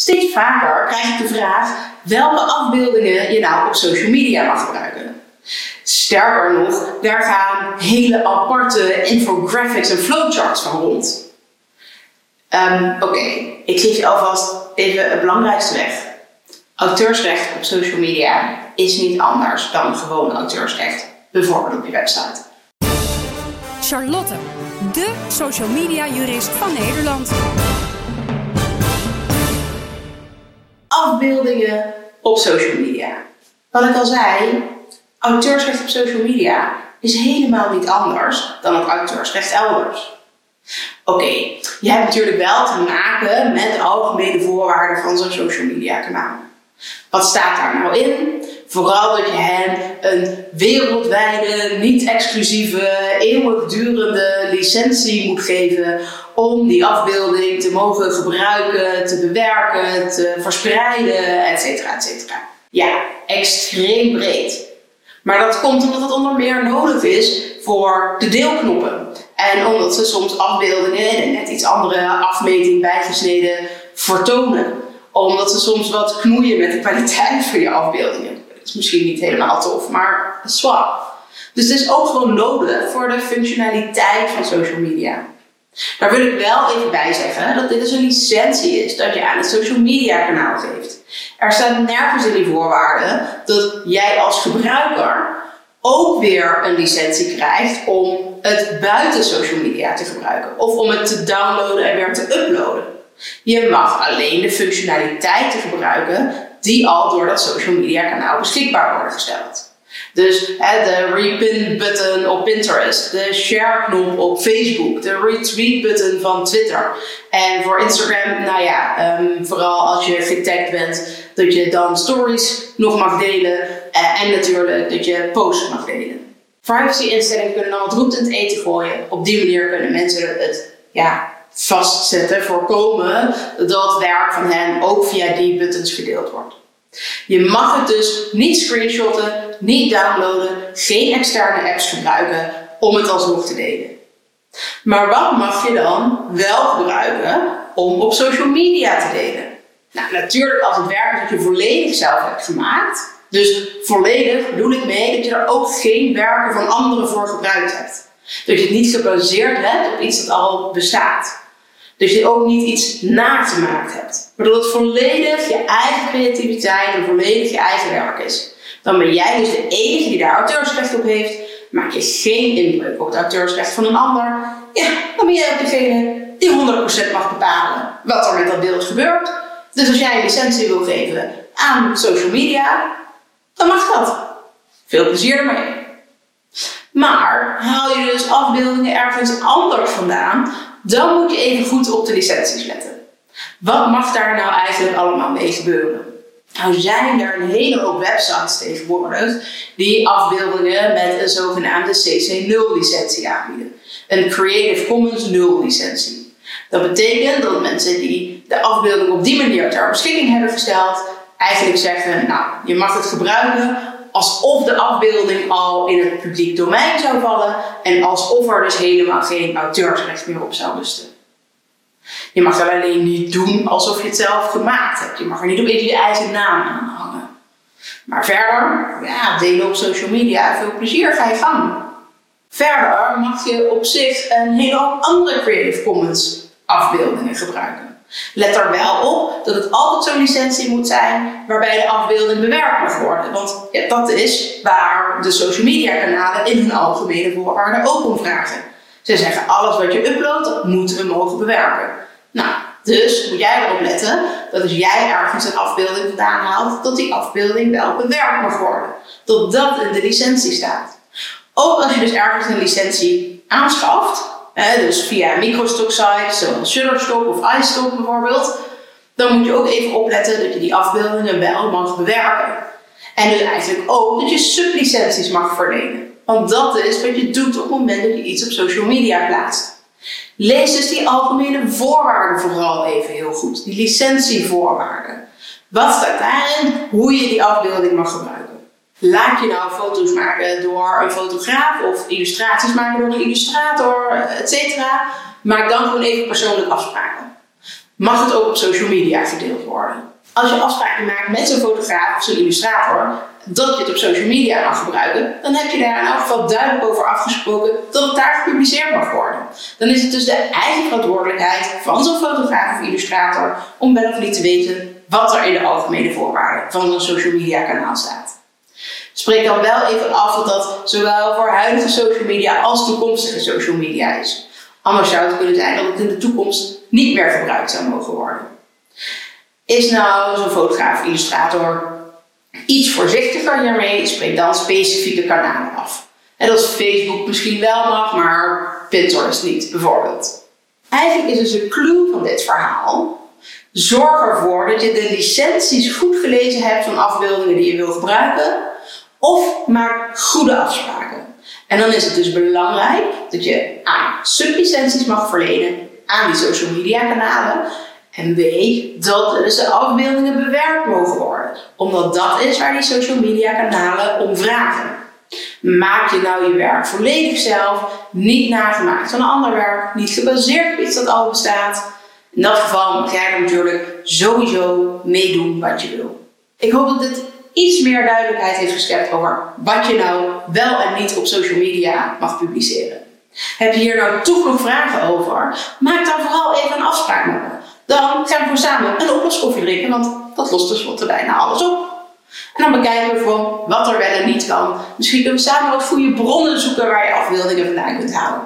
Steeds vaker krijg ik de vraag welke afbeeldingen je nou op social media mag gebruiken. Sterker nog, daar gaan hele aparte infographics en flowcharts van rond. Ehm, oké, ik geef je alvast even het belangrijkste weg. Auteursrecht op social media is niet anders dan gewoon auteursrecht, bijvoorbeeld op je website. Charlotte, de social media jurist van Nederland. Afbeeldingen op social media. Wat ik al zei, auteursrecht op social media is helemaal niet anders dan het auteursrecht elders. Oké, je hebt natuurlijk wel te maken met de algemene voorwaarden van zo'n social media kanaal. Wat staat daar nou in? Vooral dat je hen een wereldwijde, niet-exclusieve, eeuwigdurende licentie moet geven om die afbeelding te mogen gebruiken, te bewerken, te verspreiden, et cetera, et cetera. Ja, extreem breed. Maar dat komt omdat het onder meer nodig is voor de deelknoppen. En omdat ze soms afbeeldingen in net iets andere afmeting bijgesneden vertonen. Omdat ze soms wat knoeien met de kwaliteit van je afbeeldingen. Dat is misschien niet helemaal tof, maar zwak. Dus het is ook gewoon nodig voor de functionaliteit van social media. Daar wil ik wel even bij zeggen dat dit dus een licentie is dat je aan het social media kanaal geeft. Er staat nergens in die voorwaarden dat jij als gebruiker ook weer een licentie krijgt om het buiten social media te gebruiken. Of om het te downloaden en weer te uploaden. Je mag alleen de functionaliteiten gebruiken die al door dat social media kanaal beschikbaar worden gesteld. Dus hè, de repin button op Pinterest, de share knop op Facebook, de retweet button van Twitter. En voor Instagram, nou ja, ehm, vooral als je getagd bent, dat je dan stories nog mag delen. Eh, en natuurlijk dat je posts mag delen. Privacy-instellingen kunnen dan wat roet in het eten gooien. Op die manier kunnen mensen het ja, vastzetten, voorkomen dat werk van hen ook via die buttons gedeeld wordt. Je mag het dus niet screenshotten, niet downloaden, geen externe apps gebruiken om het alsnog te delen. Maar wat mag je dan wel gebruiken om op social media te delen? Nou, natuurlijk als het werk dat je volledig zelf hebt gemaakt. Dus volledig bedoel ik mee dat je er ook geen werken van anderen voor gebruikt hebt. Dat je het niet gebaseerd hebt op iets dat al bestaat. Dus je ook niet iets na te maken hebt. Maar dat het volledig je eigen creativiteit en volledig je eigen werk is. Dan ben jij dus de enige die daar auteursrecht op heeft. Maak je geen inbreuk op het auteursrecht van een ander. Ja, dan ben jij ook degene die 100% mag bepalen wat er met dat beeld gebeurt. Dus als jij een licentie wil geven aan social media, dan mag dat. Veel plezier ermee. Maar haal je dus afbeeldingen ergens anders vandaan, dan moet je even goed op de licenties letten. Wat mag daar nou eigenlijk allemaal mee gebeuren? Nou zijn er een hele hoop websites tegenwoordig die afbeeldingen met een zogenaamde CC0 licentie aanbieden. Een Creative Commons 0 licentie. Dat betekent dat mensen die de afbeelding op die manier ter beschikking hebben gesteld, eigenlijk zeggen, nou, je mag het gebruiken alsof de afbeelding al in het publiek domein zou vallen en alsof er dus helemaal geen auteursrecht meer op zou rusten. Je mag dat alleen niet doen alsof je het zelf gemaakt hebt. Je mag er niet op je eigen naam aan hangen. Maar verder, ja, delen op social media, veel plezier, ga je gang. Verder mag je op zich een hele andere Creative Commons afbeeldingen gebruiken. Let er wel op dat het altijd zo'n licentie moet zijn waarbij de afbeelding bewerkt mag worden. Want dat is waar de social media kanalen in hun algemene voorwaarden ook om vragen. Ze zeggen alles wat je uploadt, moeten we mogen bewerken. Nou, dus moet jij erop letten dat als jij ergens een afbeelding vandaan haalt, dat die afbeelding wel bewerkt mag worden. Dat dat in de licentie staat. Ook als je dus ergens een licentie aanschaft, hè, dus via microstock sites zoals Shutterstock of iStock bijvoorbeeld, dan moet je ook even opletten dat je die afbeeldingen wel mag bewerken. En dus eigenlijk ook dat je sublicenties mag verlenen. Want dat is wat je doet op het moment dat je iets op social media plaatst. Lees dus die algemene voorwaarden vooral even heel goed. Die licentievoorwaarden. Wat staat daarin? Hoe je die afbeelding mag gebruiken. Laat je nou foto's maken door een fotograaf of illustraties maken door een illustrator, etc. Maak dan gewoon even persoonlijke afspraken. mag het ook op social media gedeeld worden. Als je afspraken maakt met zo'n fotograaf of zo'n illustrator, dat je het op social media mag gebruiken, dan heb je daar in elk geval duidelijk over afgesproken dat het daar gepubliceerd mag worden. Dan is het dus de eigen verantwoordelijkheid van zo'n fotograaf of illustrator om wel of niet te weten wat er in de algemene voorwaarden van een social media kanaal staat. Spreek dan wel even af dat dat zowel voor huidige social media als toekomstige social media is. Anders zou het kunnen zijn dat het in de toekomst niet meer gebruikt zou mogen worden. Is nou zo'n fotograaf, illustrator iets voorzichtiger hiermee, spreek dan specifieke kanalen af. En dat Facebook misschien wel mag, maar Pinterest niet, bijvoorbeeld. Eigenlijk is dus de clue van dit verhaal. Zorg ervoor dat je de licenties goed gelezen hebt van afbeeldingen die je wil gebruiken. Of maak goede afspraken. En dan is het dus belangrijk dat je A. sublicenties mag verlenen aan die social media kanalen. En B. dat dus de afbeeldingen bewerkt mogen worden. Omdat dat is waar die social media kanalen om vragen. Maak je nou je werk volledig zelf, niet nagemaakt van een ander werk, niet gebaseerd op iets dat al bestaat. In dat geval mag jij natuurlijk sowieso meedoen wat je wil. Ik hoop dat dit iets meer duidelijkheid heeft geschept over wat je nou wel en niet op social media mag publiceren. Heb je hier nou toch nog vragen over? Maak dan vooral even een afspraak. Dan gaan we voor samen een oploskoffie drinken, want dat lost tenslotte bijna alles op. En dan bekijken we gewoon wat er wel en niet kan. Misschien kunnen we samen wat goede bronnen zoeken waar je afbeeldingen vandaan kunt halen.